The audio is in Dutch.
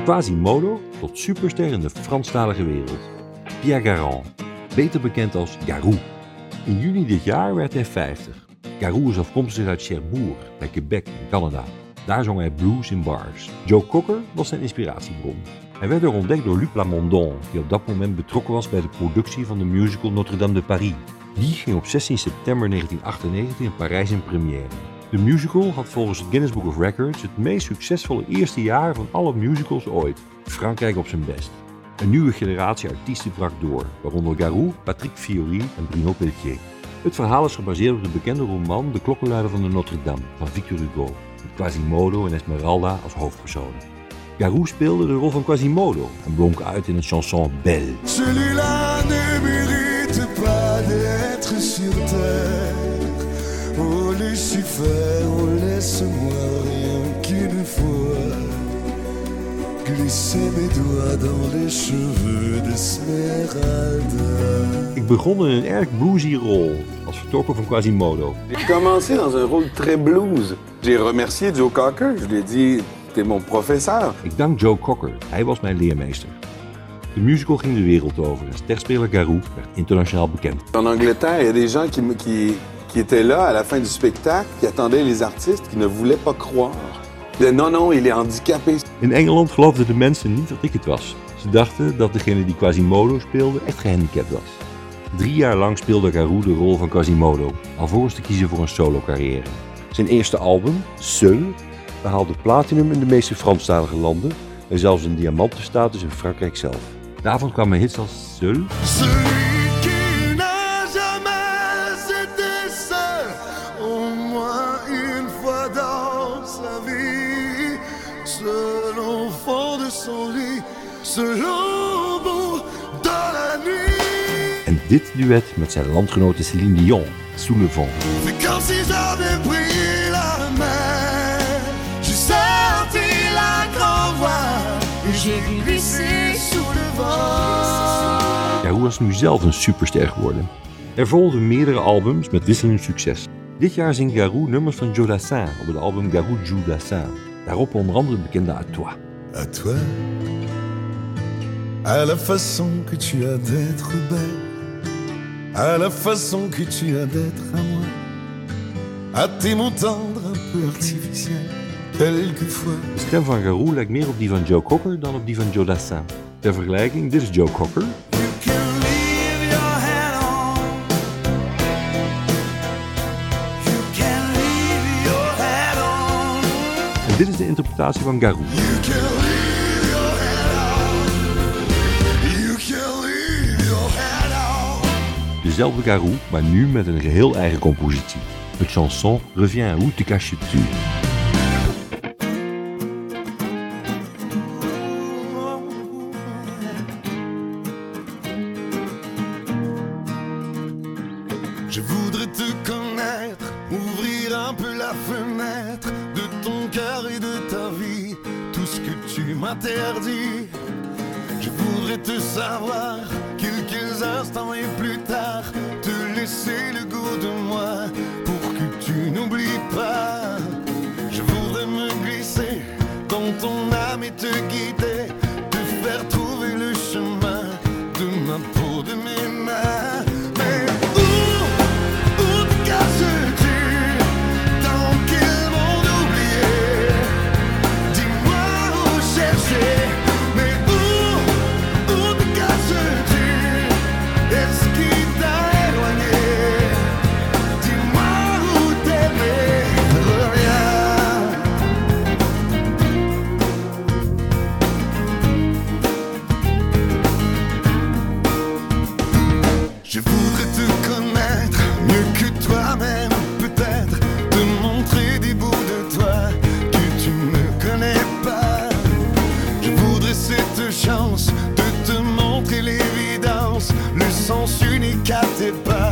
Van Quasimodo tot superster in de Franstalige wereld. Pierre Garand, beter bekend als Garou. In juni dit jaar werd hij 50. Garou is afkomstig uit Cherbourg, bij Quebec in Canada. Daar zong hij blues in bars. Joe Cocker was zijn inspiratiebron. Hij werd er ontdekt door Luc Lamondon, die op dat moment betrokken was bij de productie van de musical Notre-Dame de Paris. Die ging op 16 september 1998 in Parijs in première. De musical had volgens het Guinness Book of Records het meest succesvolle eerste jaar van alle musicals ooit. Frankrijk op zijn best. Een nieuwe generatie artiesten brak door, waaronder Garou, Patrick Fiori en Bruno Pelletier. Het verhaal is gebaseerd op de bekende roman De klokkenluider van de Notre-Dame van Victor Hugo, met Quasimodo en Esmeralda als hoofdpersonen. Garou speelde de rol van Quasimodo en blonk uit in het chanson Belle. Celui-là ne mérite pas d'être sur terre. Oh Lucifer, oh laisse-moi rien qu'une fois glisser mes doigts dans les cheveux d'Esmeralda. Ik begon in een erg bluesy rol als vertolker van Quasimodo. J'ai commencé dans un rôle très blues. J'ai remercié Joe Cocker. Je lui ai dit, t'es mon professeur. Ik dank Joe Cocker, hij was mijn leermeester. De musical ging de wereld over en sterspeler Garou werd internationaal bekend. En Angleterre, il y a des gens qui, me- qui, qui étaient là à la fin du spectacle, qui attendaient les artistes, qui ne voulaient pas croire. Disaient, non, non, il est handicapé. In Engeland geloofden de mensen niet dat ik het was. Ze dachten dat degene die Quasimodo speelde echt gehandicapt was. Drie jaar lang speelde Garou de rol van Quasimodo, alvorens te kiezen voor een solo-carrière. Zijn eerste album, Seul, behaalde platinum in de meeste Franstalige landen en zelfs een diamantenstatus in Frankrijk zelf. Daarvan kwamen hits als Seul, Celui fond de son lit, bout la nuit. en dit duet met zijn landgenote Céline Dion, Sous le vent. C'est comme si j'avais pris la j'ai la grand voile et j'ai glissé sous le vent. Garou was nu zelf een superster geworden. Er volgden meerdere albums met wisselend succes. Dit jaar zingt Garou nummers van Joe Dassin op het album Garou Dassin. Daarop onder andere de bekende À Toi. À toi, à la façon que tu as d'être belle, à la façon que tu as d'être à moi, à tes mots tendres un peu artificiels, quelquefois. De stem van Garou lijkt meer op die van Joe Cocker dan op die van Joe Dassin. Ter vergelijking, dit is Joe Cocker dit is de interpretatie van Garou. Dezelfde Garou, maar nu met een geheel eigen compositie. Het chanson Reviens où te caches-tu. Je voudrais te savoir quelques instants et plus tard, te laisser le goût de moi pour que tu n'oublies pas. Je voudrais me glisser dans ton âme et te guider c'est pas